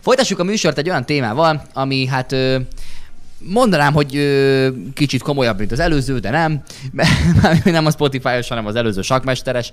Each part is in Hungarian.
folytassuk a műsort egy olyan témával, ami hát mondanám, hogy ö, kicsit komolyabb, mint az előző, de nem. Mert nem a Spotify-os, hanem az előző sakmesteres.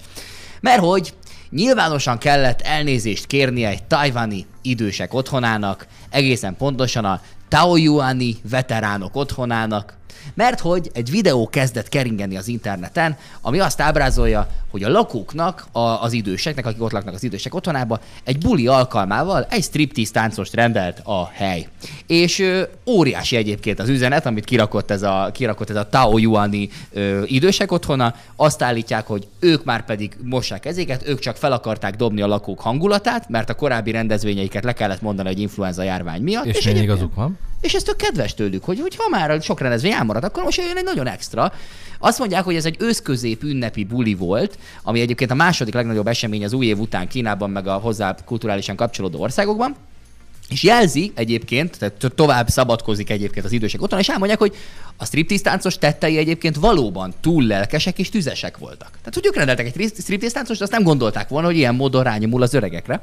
Mert hogy nyilvánosan kellett elnézést kérnie egy tajvani idősek otthonának, egészen pontosan a Taoyuani veteránok otthonának, mert hogy egy videó kezdett keringeni az interneten, ami azt ábrázolja, hogy a lakóknak, a, az időseknek, akik ott laknak az idősek otthonába, egy buli alkalmával egy striptease táncost rendelt a hely. És ö, óriási egyébként az üzenet, amit kirakott ez a, kirakott ez a Tao Yuani ö, idősek otthona, azt állítják, hogy ők már pedig mossák ezéket, ők csak fel akarták dobni a lakók hangulatát, mert a korábbi rendezvényeiket le kellett mondani egy influenza járvány miatt. És, és még igazuk van. és ez tök kedves tőlük, hogy, hogy ha már sok rendezvény elmarad, akkor most jön egy nagyon extra. Azt mondják, hogy ez egy őszközép ünnepi buli volt, ami egyébként a második legnagyobb esemény az új év után Kínában, meg a hozzá kulturálisan kapcsolódó országokban. És jelzi egyébként, tehát to- tovább szabadkozik egyébként az idősek otthon, és elmondják, hogy a striptease táncos tettei egyébként valóban túl lelkesek és tüzesek voltak. Tehát, hogy ők rendeltek egy ri- striptease táncost, azt nem gondolták volna, hogy ilyen módon rányomul az öregekre.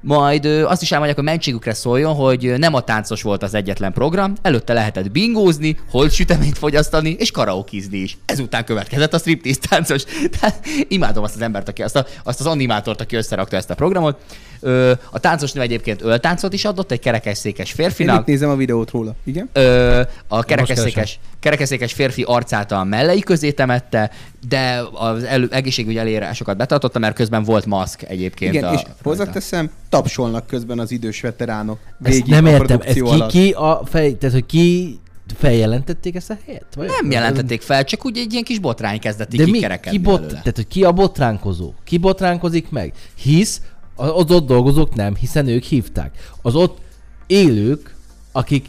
Majd azt is elmondják, hogy mentségükre szóljon, hogy nem a táncos volt az egyetlen program, előtte lehetett bingózni, holtsüteményt fogyasztani és karaokizni is. Ezután következett a striptease táncos. Tehát imádom azt az embert, aki azt, a, azt az animátort, aki összerakta ezt a programot. Ö, a táncosnő egyébként öltáncot is adott egy kerekesszékes Én férfinak. itt nézem a videót róla. Igen? Ö, a kerekesszékes, kerekesszékes férfi arcát a mellei közé temette, de az elő, egészségügyi elírásokat betartotta, mert közben volt maszk egyébként. Igen, a, és hozzáteszem, tapsolnak közben az idős veteránok. Ezt Végig nem a értem, ez ki, ki a fej, tehát hogy ki feljelentették ezt a helyet? Vagy? Nem jelentették fel, csak úgy egy ilyen kis botrány kezdett De mi, ki, bot, belőle. tehát, hogy ki a botránkozó? Ki botránkozik meg? Hisz az ott dolgozók nem, hiszen ők hívták. Az ott élők, akik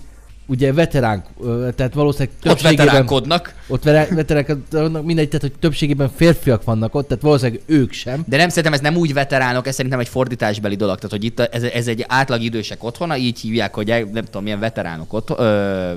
ugye veteránk, tehát valószínűleg Ott többségében... veteránkodnak, Ott vere- veteránk, mindegy, tehát hogy többségében férfiak vannak ott, tehát valószínűleg ők sem. de nem szerintem ez nem úgy veteránok, ez szerintem egy fordításbeli dolog. Tehát, hogy itt ez, ez egy átlag idősek otthona, így hívják, hogy nem tudom, milyen veteránok otthon, ö,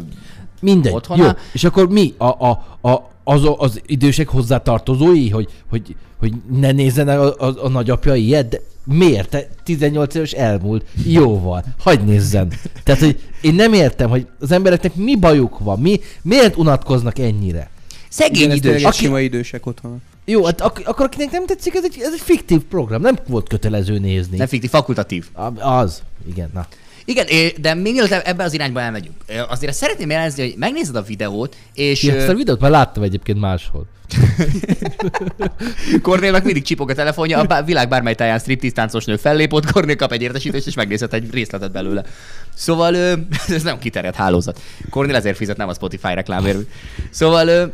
Mindegy. Otthona? Jó. És akkor mi? A, a, a, az, az idősek hozzátartozói, hogy, hogy, hogy ne nézzenek a, a, a nagyapja ilyet? De miért? Te 18 éves elmúlt. Jó van. Hagyd nézzen. Tehát, hogy én nem értem, hogy az embereknek mi bajuk van. Mi, miért unatkoznak ennyire? szegény Igen, idős. Aki- sima idősek otthon. Jó, hát ak- akkor akinek nem tetszik, ez egy, ez egy fiktív program. Nem volt kötelező nézni. Nem fiktív, fakultatív. A- Az. Igen, na. Igen, de még mielőtt ebbe az irányba elmegyünk, azért szeretném jelezni, hogy megnézed a videót, és Ki ezt a videót már láttam egyébként máshol. Kornélnak mindig csipog a telefonja, a bá- világ bármely táján striptease táncos nő fellép, ott Kornél kap egy értesítést, és megnézhet egy részletet belőle. Szóval ö, ez nem kiterjedt hálózat. Kornél ezért fizet, nem a Spotify reklámért. Szóval, ö,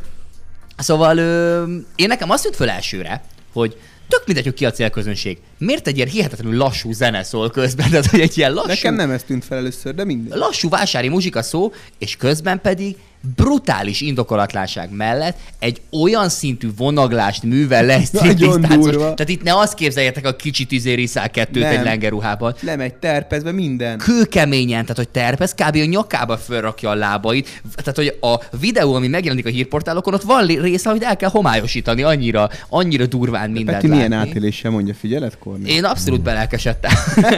szóval ö, én nekem azt jött föl elsőre, hogy tök mindegy, hogy ki a célközönség. Miért egy ilyen hihetetlenül lassú zene szól közben? Tehát, hogy egy ilyen lassú, Nekem nem ez tűnt fel először, de minden. lassú vásári muzsika szó, és közben pedig brutális indokolatlanság mellett egy olyan szintű vonaglást művel le egy Nagyon striptease táncos. durva. Tehát itt ne azt képzeljetek a kicsit izériszál kettőt Nem. egy lengeruhában. Lemegy terpezve minden. Kőkeményen, tehát hogy terpez, kb. a nyakába fölrakja a lábait. Tehát, hogy a videó, ami megjelenik a hírportálokon, ott van része, hogy el kell homályosítani, annyira, annyira durván mindent Peti milyen látni. átéléssel mondja, figyeled, Kornél? Én abszolút belelkesedtem.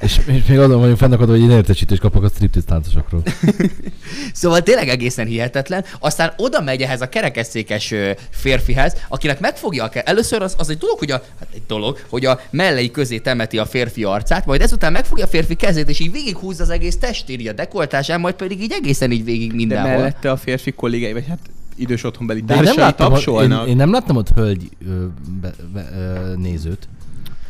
És, és még azon vagyunk fennakadva, hogy én értesítést kapok a striptease táncosokról. Szóval tényleg egészen hihetetlen. Aztán oda megy ehhez a kerekesszékes férfihez, akinek megfogja a ke- Először az, az egy dolog, hogy a, hát egy dolog, hogy a mellei közé temeti a férfi arcát, majd ezután megfogja a férfi kezét, és így végighúzza az egész testéri a dekoltásán, majd pedig így egészen így végig De mindenhol. mellette a férfi kollégái, vagy hát idős otthonbeli De én nem, társai láttam, ott, én, tapsolnak. én nem láttam ott hölgy ö, be, be, ö, nézőt.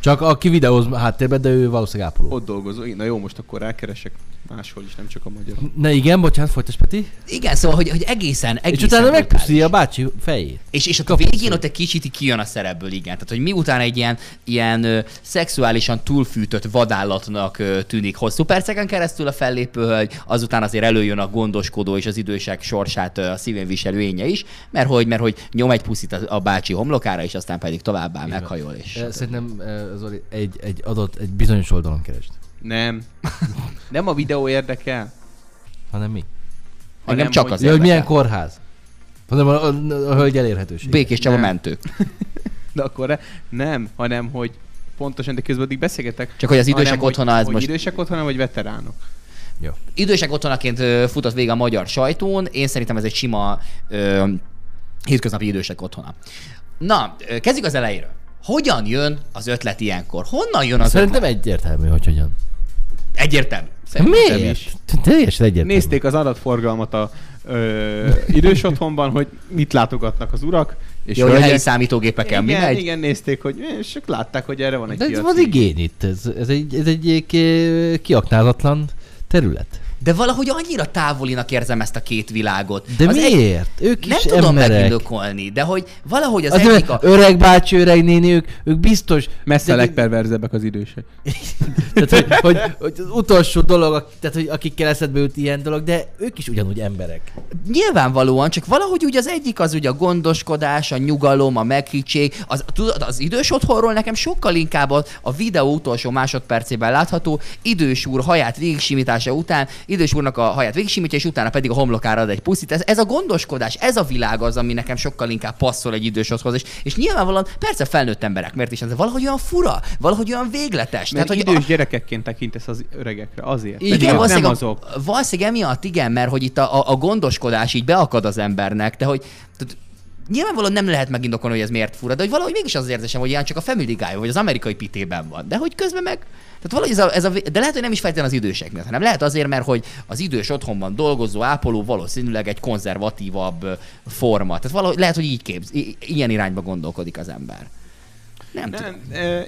Csak aki videóz háttérben, de ő valószínűleg ápoló. Ott dolgozó. Na jó, most akkor rákeresek máshol is, nem csak a magyar. Ne igen, bocsánat, folytas Peti. Igen, szóval, hogy, hogy egészen, egészen és utána megpuszi a bácsi fejét. És, és a Kapuszul. végén ott egy kicsit kijön a szerepből, igen. Tehát, hogy miután egy ilyen, ilyen ö, szexuálisan túlfűtött vadállatnak ö, tűnik hosszú perceken keresztül a fellépő hölgy, azután azért előjön a gondoskodó és az idősek sorsát ö, a szívén viselő énje is, mert hogy, mert hogy nyom egy puszit a, a bácsi homlokára, és aztán pedig továbbá meghajol. És... Szerintem Zoli egy, egy adott, egy bizonyos oldalon keresd. Nem. nem a videó érdekel. Hanem mi? Engem hanem, csak hogy- az Ja, hogy milyen kórház? Hanem a, a, a hölgy elérhetőség. Békés Csaba Nem. mentők. De akkor ne, nem, hanem hogy pontosan, de közben addig beszélgetek. Csak hogy az idősek hanem, otthona, hogy, ez hogy most- idősek otthona, vagy veteránok. Jó. idősek otthonaként futott végig a magyar sajtón, én szerintem ez egy sima ö, hétköznapi idősek otthona. Na, kezdjük az elejéről. Hogyan jön az ötlet ilyenkor? Honnan jön az Szerintem ötlet? egyértelmű, hogy hogyan. Egyértelmű. Szerintem Miért? is. Teljesen egyértelmű. Nézték az adatforgalmat a ö, idős otthonban, hogy mit látogatnak az urak, és Jó, hogy a helyi számítógépeken igen, mindegy. igen, nézték, hogy és ők látták, hogy erre van egy De ez van igény itt, ez, ez egy, ez egy ki- kiaknázatlan terület. De valahogy annyira távolinak érzem ezt a két világot. De az Egy, miért? ők nem is tudom emberek. megindokolni, de hogy valahogy az, Az egyik a... öreg bácsi, öreg néni, ők, ők biztos... Messze de- a legperverzebbek az idősek. Tehát, hogy, hogy, hogy, az utolsó dolog, tehát, hogy akikkel eszedbe jut ilyen dolog, de ők is ugyanúgy emberek. Nyilvánvalóan, csak valahogy úgy az egyik az ugye a gondoskodás, a nyugalom, a meghiggség. Az, tudod, az idős otthonról nekem sokkal inkább a, a videó utolsó másodpercében látható idős úr haját végigsimítása után, idős úrnak a haját végigsimítja, és utána pedig a homlokára ad egy puszit. Ez, ez a gondoskodás, ez a világ az, ami nekem sokkal inkább passzol egy idős otthonhoz. És, és nyilvánvalóan persze felnőtt emberek, miért is ez, valahogy olyan fura, valahogy olyan végletes. Mert hogy idős a, gyerekekként tekintesz az öregekre, azért. Igen, ők nem valószínűleg, azok. valószínűleg emiatt igen, mert hogy itt a, a, a gondoskodás így beakad az embernek, de hogy tehát, nyilvánvalóan nem lehet megindokolni, hogy ez miért fura, de hogy valahogy mégis az érzésem, hogy ilyen csak a Family Guy vagy az amerikai pitében van. De hogy közben meg tehát valahogy ez a, ez a, de lehet, hogy nem is feltétlenül az idősek miatt, hanem lehet azért, mert hogy az idős otthonban dolgozó ápoló valószínűleg egy konzervatívabb forma. Tehát valahogy lehet, hogy így képz, i- ilyen irányba gondolkodik az ember. Nem, nem tudom.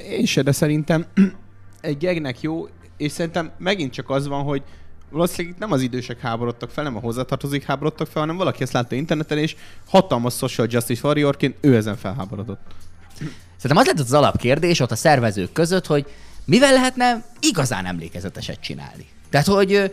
Én se, de szerintem egy gegnek jó, és szerintem megint csak az van, hogy valószínűleg itt nem az idősek háborodtak fel, nem a hozzátartozók háborodtak fel, hanem valaki ezt látta interneten, és hatalmas social justice warriorként ő ezen felháborodott. Szerintem az lett az alapkérdés ott a szervezők között, hogy mivel lehetne igazán emlékezeteset csinálni. Tehát, hogy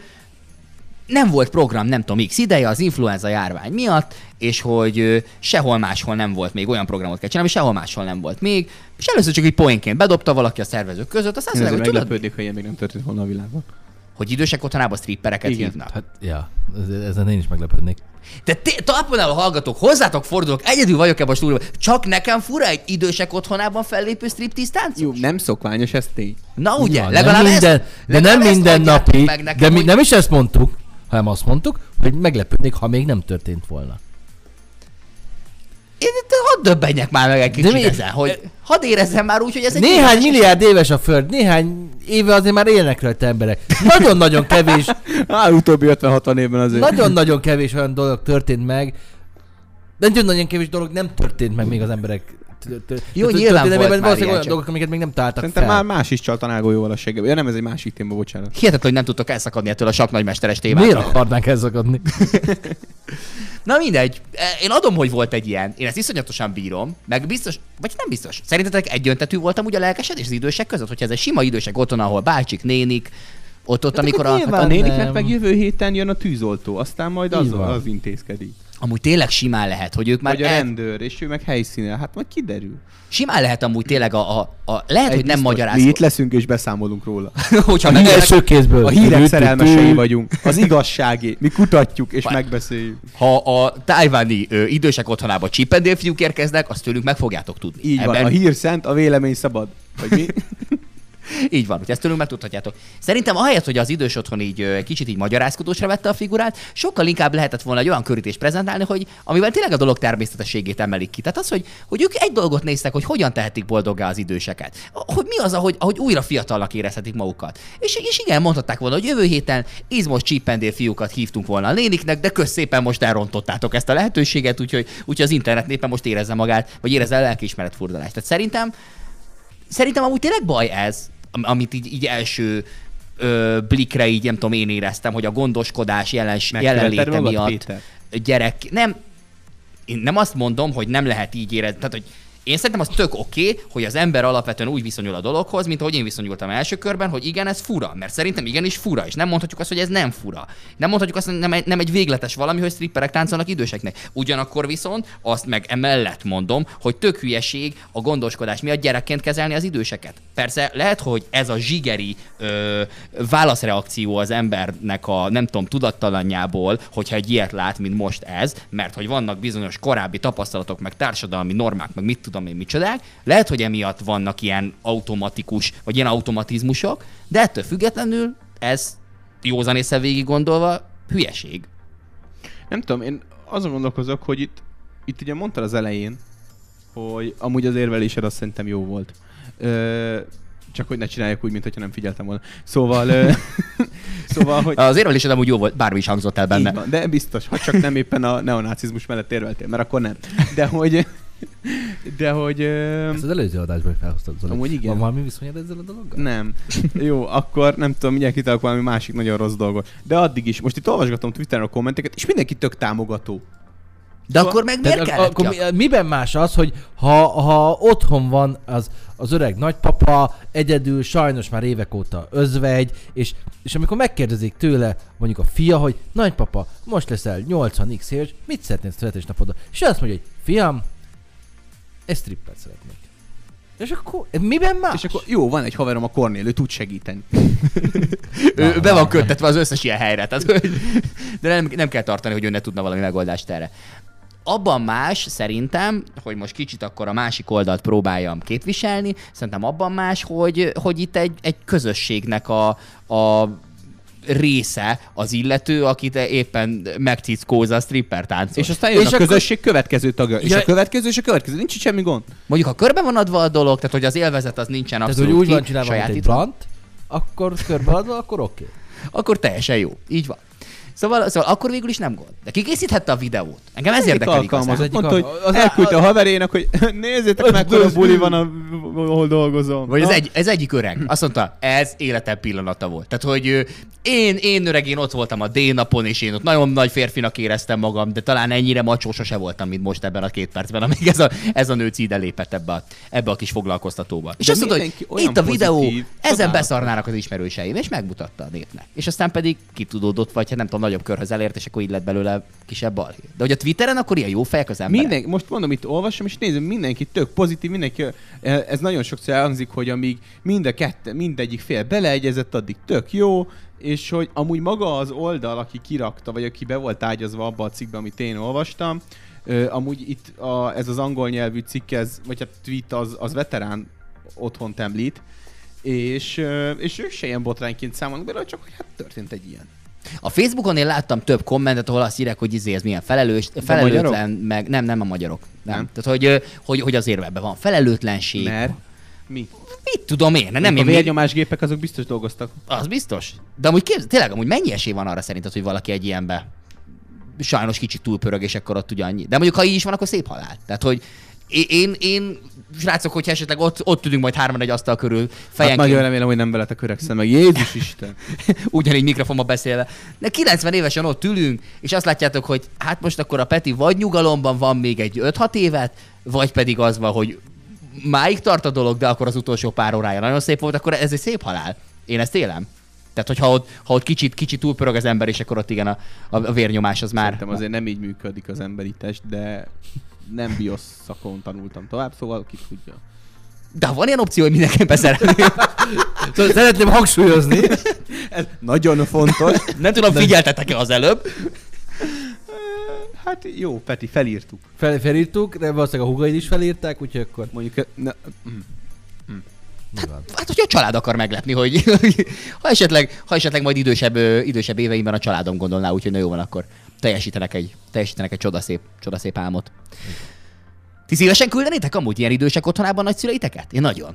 nem volt program, nem tudom, x ideje az influenza járvány miatt, és hogy sehol máshol nem volt még olyan programot kell csinálni, sehol máshol nem volt még, és először csak egy poénként bedobta valaki a szervezők között, aztán azt ezért hogy meglepődik, hogy ilyen még nem történt volna a világban. Hogy idősek otthonában strippereket Igen. hívnak. Hát, ja, ez- ezen én is meglepődnék. De a hallgatók, hozzátok fordulok, egyedül vagyok ebben a stúdióban. Csak nekem fura egy idősek otthonában fellépő táncos? Jó, nem szokványos ez tény. Na ugye, Ja, legalább nem minden, ezt, de nem minden napi, meg nekem, de mi, hogy- nem is ezt mondtuk, hanem azt mondtuk, hogy meglepődnék, ha még nem történt volna. Én itt hadd döbbenjek már meg egy kicsit mi- ezen, hogy hadd érezzem már úgy, hogy ez egy Néhány érdekes- milliárd éves a Föld, néhány éve azért már élnek rajta emberek. Nagyon-nagyon kevés, Á, utóbbi 50-60 évben azért. nagyon-nagyon kevés olyan dolog történt meg, de nagyon-nagyon kevés dolog nem történt meg még az emberek Jó, nyilván volt már valószínűleg ilyen, olyan dolgok, amiket még nem találtak Szerintem fel. már más is csalt a nágójóval a seggebe. Ja, nem, ez egy másik téma, bocsánat. Hihetetlen, hogy nem tudtok elszakadni ettől a saknagymesteres témától. Miért akarnánk elszakadni? Na mindegy, E, én adom, hogy volt egy ilyen. Én ezt iszonyatosan bírom, meg biztos, vagy nem biztos. Szerintetek egyöntetű voltam ugye a lelkesedés az idősek között, hogyha ez egy sima idősek otthon, ahol bácsik, nénik, ott, ott, amikor a... Hát a néniknek meg jövő héten jön a tűzoltó, aztán majd az, az intézkedik. Amúgy tényleg simán lehet, hogy ők már Vagy a el, rendőr, és ő meg helyszínen. Hát majd kiderül. simán lehet amúgy tényleg a, a, a lehet, Egy hogy nem biztos, magyaráz. Mi itt leszünk és beszámolunk róla. hogyha A meg első kézből. A hírek szerelmesei vagyunk. Az igazságé. Mi kutatjuk és Vagy- megbeszéljük. ha a tájváni ö, idősek otthonába csipendél fiúk érkeznek, azt tőlük meg fogjátok tudni. Így van. A hír szent, a vélemény szabad. Vagy mi? Így van, hogy ezt tőlünk megtudhatjátok. Szerintem ahelyett, hogy az idős otthon így kicsit így magyarázkodósra vette a figurát, sokkal inkább lehetett volna egy olyan körítést prezentálni, hogy amivel tényleg a dolog természetességét emelik ki. Tehát az, hogy, hogy ők egy dolgot néztek, hogy hogyan tehetik boldoggá az időseket. Hogy mi az, ahogy, ahogy újra fiatalnak érezhetik magukat. És, és igen, mondhatták volna, hogy jövő héten izmos csípendél fiúkat hívtunk volna a néniknek, de kösz szépen most elrontottátok ezt a lehetőséget, úgyhogy, úgyhogy az internet népen most érezze magát, vagy érezze a lelkiismeret furdalást. Tehát szerintem Szerintem amúgy tényleg baj ez, am- amit így, így első ö, blikre így nem tudom én éreztem, hogy a gondoskodás jelens, jelenléte miatt Péter? gyerek, nem, én nem azt mondom, hogy nem lehet így érezni, tehát hogy én szerintem az tök oké, okay, hogy az ember alapvetően úgy viszonyul a dologhoz, mint ahogy én viszonyultam első körben, hogy igen, ez fura, mert szerintem igenis fura, és nem mondhatjuk azt, hogy ez nem fura. Nem mondhatjuk azt, hogy nem egy, nem egy végletes valami, hogy stripperek táncolnak időseknek. Ugyanakkor viszont azt meg emellett mondom, hogy tök hülyeség a gondoskodás miatt gyerekként kezelni az időseket. Persze lehet, hogy ez a zsigeri ö, válaszreakció az embernek a nem tudom tudattalanjából, hogyha egy ilyet lát, mint most ez, mert hogy vannak bizonyos korábbi tapasztalatok, meg társadalmi normák, meg mit tudom én micsodák. Lehet, hogy emiatt vannak ilyen automatikus, vagy ilyen automatizmusok, de ettől függetlenül ez józan észre végig gondolva hülyeség. Nem tudom, én azon gondolkozok, hogy itt, itt ugye mondtad az elején, hogy amúgy az érvelésed azt szerintem jó volt. Ö, csak hogy ne csinálják úgy, mintha nem figyeltem volna. Szóval, ö, szóval hogy... Az érvelésed amúgy jó volt, bármi is hangzott el benne. Így van, de biztos, ha csak nem éppen a neonácizmus mellett érveltél, mert akkor nem. De hogy... De hogy... ö, Ezt az előző adásban felhoztad, Zoli. Amúgy igen. Van valami viszonyod ezzel a dologgal? Nem. Jó, akkor nem tudom, mindjárt kitalálok valami másik nagyon rossz dolgot. De addig is. Most itt olvasgatom Twitteren a kommenteket, és mindenki tök támogató. De akkor meg miért kellett akkor ki? mi, miben más az, hogy ha, ha otthon van az, az öreg nagypapa, egyedül, sajnos már évek óta özvegy, és, és amikor megkérdezik tőle mondjuk a fia, hogy nagypapa, most leszel 80x éves, mit szeretnél születésnapodra? És ő azt mondja, hogy fiam, egy strippet szeretnék. És akkor miben más? És akkor jó, van egy haverom a Kornél, ő tud segíteni. Ő be van köttetve az összes ilyen helyre. Tehát, de nem, nem kell tartani, hogy ő ne tudna valami megoldást erre. Abban más szerintem, hogy most kicsit akkor a másik oldalt próbáljam képviselni, szerintem abban más, hogy, hogy itt egy, egy közösségnek a, a része az illető, akit éppen megcickózza a stripper táncos. És aztán jön És a akkor- közösség következő tagja. És Ja- a következő, és a következő. Nincs itt semmi gond. Mondjuk, ha körbe van adva a dolog, tehát hogy az élvezet az nincsen Tehát, abszolút hogy úgy ki, van csinálva, mint egy blant, akkor körbeadva, akkor oké. Okay. akkor teljesen jó. Így van. Szóval, szóval akkor végül is nem gond. De ki készíthette a videót? Engem ez Egyik érdekel igazán. igazán. Mondta, hogy Az- elküldte a haverének, hogy nézzétek meg, a buli van, a, ahol dolgozom. Vagy ez, egy, ez egyik öreg. Azt mondta, ez életem pillanata volt. Tehát, hogy én, én öreg, én ott voltam a D-napon, és én ott nagyon nagy férfinak éreztem magam, de talán ennyire macsó sose voltam, mint most ebben a két percben, amíg ez a, ez a nő ide lépett ebbe a, ebbe a kis foglalkoztatóba. És De azt mondta, hogy itt a videó, pozitív, ezen beszarnának az ismerőseim, és megmutatta a népnek. És aztán pedig kitudódott, vagy hát nem tudom, nagyobb körhöz elért, és akkor így lett belőle kisebb balhé. De hogy a Twitteren akkor ilyen jó fejek az emberek. Minden, most mondom, itt olvasom, és nézem, mindenki tök pozitív, mindenki, ez nagyon sokszor elhangzik, hogy amíg mind a kette, mindegyik fél beleegyezett, addig tök jó, és hogy amúgy maga az oldal, aki kirakta, vagy aki be volt ágyazva abba a cikkbe, amit én olvastam, ö, amúgy itt a, ez az angol nyelvű cikk, ez, vagy hát tweet az, az veterán otthon említ, és, és ők se ilyen botrányként számolnak bele, csak hogy hát történt egy ilyen. A Facebookon én láttam több kommentet, ahol azt írják, hogy izé ez milyen felelős, felelőtlen, meg nem, nem a magyarok. Nem. nem. Tehát, hogy, hogy, hogy azért ebben van felelőtlenség. Mert mi? Mit tudom én? Nem, Nem, a én, vérnyomásgépek azok biztos dolgoztak. az biztos. De amúgy képzel, tényleg, amúgy mennyi esély van arra szerinted, hogy valaki egy ilyenbe sajnos kicsit túlpörög, és akkor ott ugyannyi. De mondjuk, ha így is van, akkor szép halál. Tehát, hogy én, én, srácok, hogyha esetleg ott, ott ülünk majd hárman egy asztal körül, Hát fejenként, nagyon remélem, hogy nem veletek öregszem meg. Jézus Isten! ugyanígy mikrofonba beszélve. De 90 évesen ott ülünk, és azt látjátok, hogy hát most akkor a Peti vagy nyugalomban van még egy 5-6 évet, vagy pedig az van, hogy máig tart a dolog, de akkor az utolsó pár órája nagyon szép volt, akkor ez egy szép halál. Én ezt élem. Tehát, hogyha ott, ha ott kicsit, kicsit túlpörög az ember, és akkor ott igen a, a, a vérnyomás az már... Szerintem azért nem így működik az emberi test, de nem biosz szakon tanultam tovább, szóval ki tudja. De van ilyen opció, hogy mindenképpen szeretném. Szóval szeretném hangsúlyozni, Ez nagyon fontos. Nem tudom, figyeltetek-e az előbb? Hát jó, Peti, felírtuk. fel, felírtuk, de valószínűleg a hugaid is felírták, úgyhogy akkor... Mondjuk, ne, mm. nyilván. Hát, hogy a család akar meglepni, hogy ha esetleg, ha esetleg majd idősebb, idősebb éveimben a családom gondolná, úgyhogy na jó van, akkor teljesítenek egy, teljesítenek egy csodaszép, csodaszép álmot. Ti szívesen küldenétek amúgy ilyen idősek otthonában nagyszüleiteket? Én nagyon.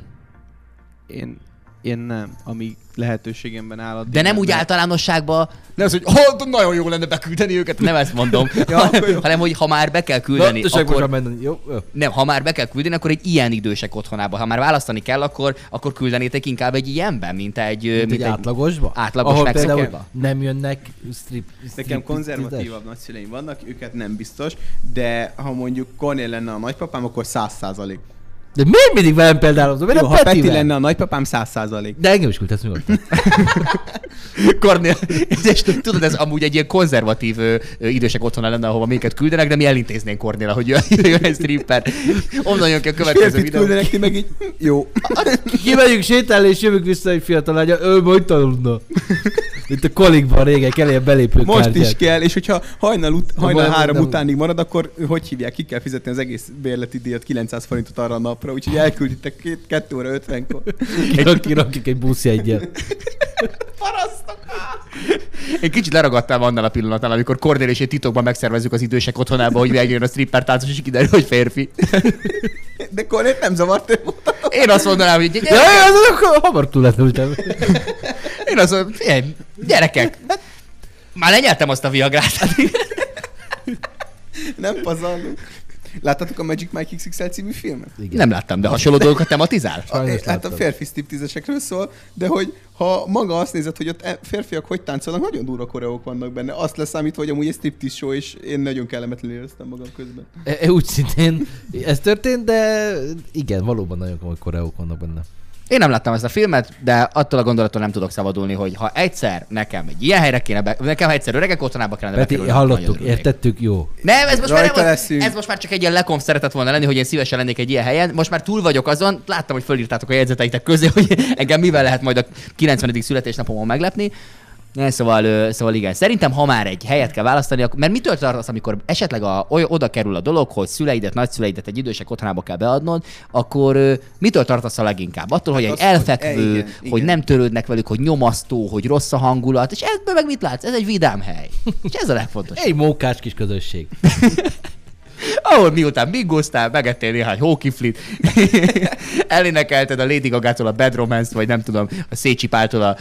én, én nem, amíg lehetőségemben áll. De nem úgy általánosságban, nem az, hogy oh, nagyon jó lenne beküldeni őket, nem ezt mondom, Ja, hanem hogy ha már be kell küldeni, Na, akkor... menni. Jó, jó. nem, ha már be kell küldeni, akkor egy ilyen idősek otthonába. Ha már választani kell, akkor, akkor küldenétek inkább egy ilyenben, mint egy, mint Mint egy átlagosba? átlagos Ahol például nem jönnek strip, strip Nekem konzervatívabb nagyszüleim vannak, őket nem biztos, de ha mondjuk Cornél lenne a nagypapám, akkor száz százalék. De miért mindig velem például? Miért Jó, ha Peti Petivel? lenne a nagypapám, száz százalék. De engem is küldhetsz nyugodtan. Kornél, és tudod, ez amúgy egy ilyen konzervatív ö, ö, idősek otthona lenne, ahova minket küldenek, de mi elintéznénk Kornél, hogy jön, egy stripper. Onnan jön ki a következő videó. küldenek ti meg így, jó. Kimegyünk sétálni, és jövünk vissza egy fiatal lánya, ő majd tanulna. Mint a kolikban régen kell ilyen belépő Most is kell, és hogyha hajnal, ut- hajnal három nem- utánig marad, akkor hogy hívják, ki kell fizetni az egész bérleti díjat 900 forintot arra a napra, úgyhogy elkülditek két, 2 óra 50-kor. Kirakjuk egy buszjegyet. Parasztok! Én kicsit leragadtam annál a pillanatnál, amikor Cornél és én titokban megszervezzük az idősek otthonába, hogy megjön a stripper táncos, és kiderül, hogy férfi. De Kornét nem zavart, ő. Én azt mondanám, hogy Ja, gyerekek, ja, az akkor hamar túlendültem. én mondom, figyelj, gyerekek, hát már lenyeltem azt a viagrát. Nem pazarlunk. Láttatok a Magic Mike XXL című filmet? Igen. Nem láttam, de hasonló dolgokat tematizál? Sajnos hát a láttam. férfi striptizesekről szól, de hogy ha maga azt nézed, hogy ott e- férfiak hogy táncolnak, nagyon durva koreók vannak benne. Azt leszámítva, hogy amúgy egy striptease show, és én nagyon kellemetlenül éreztem magam közben. E- e, Úgy szintén ez történt, de igen, valóban nagyon komoly koreók vannak benne. Én nem láttam ezt a filmet, de attól a gondolattól nem tudok szabadulni, hogy ha egyszer nekem egy ilyen helyre kéne, be, nekem ha egyszer öregek otthonába kellene Peti, bekerülni, hallottuk, értettük, jó. Nem, ez most, már nem, leszünk. ez most már csak egy ilyen lekonf szeretett volna lenni, hogy én szívesen lennék egy ilyen helyen. Most már túl vagyok azon, láttam, hogy fölírtátok a jegyzeteitek közé, hogy engem mivel lehet majd a 90. születésnapomon meglepni. Ne, szóval, szóval igen, szerintem ha már egy helyet kell választani, akkor, mert mitől tartasz, amikor esetleg a, oda kerül a dolog, hogy szüleidet, nagyszüleidet egy idősek otthonába kell beadnod, akkor mitől tartasz a leginkább? Attól, hogy egy Hát hogy- elfekvő, igen, hogy igen. nem törődnek velük, hogy nyomasztó, hogy rossz a hangulat, és ebből meg mit látsz? Ez egy vidám hely. És ez a legfontosabb. Egy mókás kis közösség. ahol miután bingoztál, megettél néhány hókiflit, elénekelted a Lady Gaga-tól a Bad Romance-t, vagy nem tudom, a Szécsi Páltól a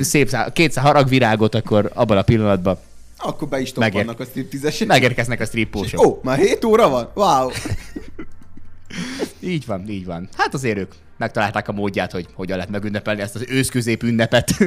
szép szá- két haragvirágot, akkor abban a pillanatban Akkor be is toppannak a striptizesek. megérkeznek a stripposok. Ó, már 7 óra van? Wow! Így van, így van. Hát azért ők megtalálták a módját, hogy hogyan lehet megünnepelni ezt az őszközép ünnepet.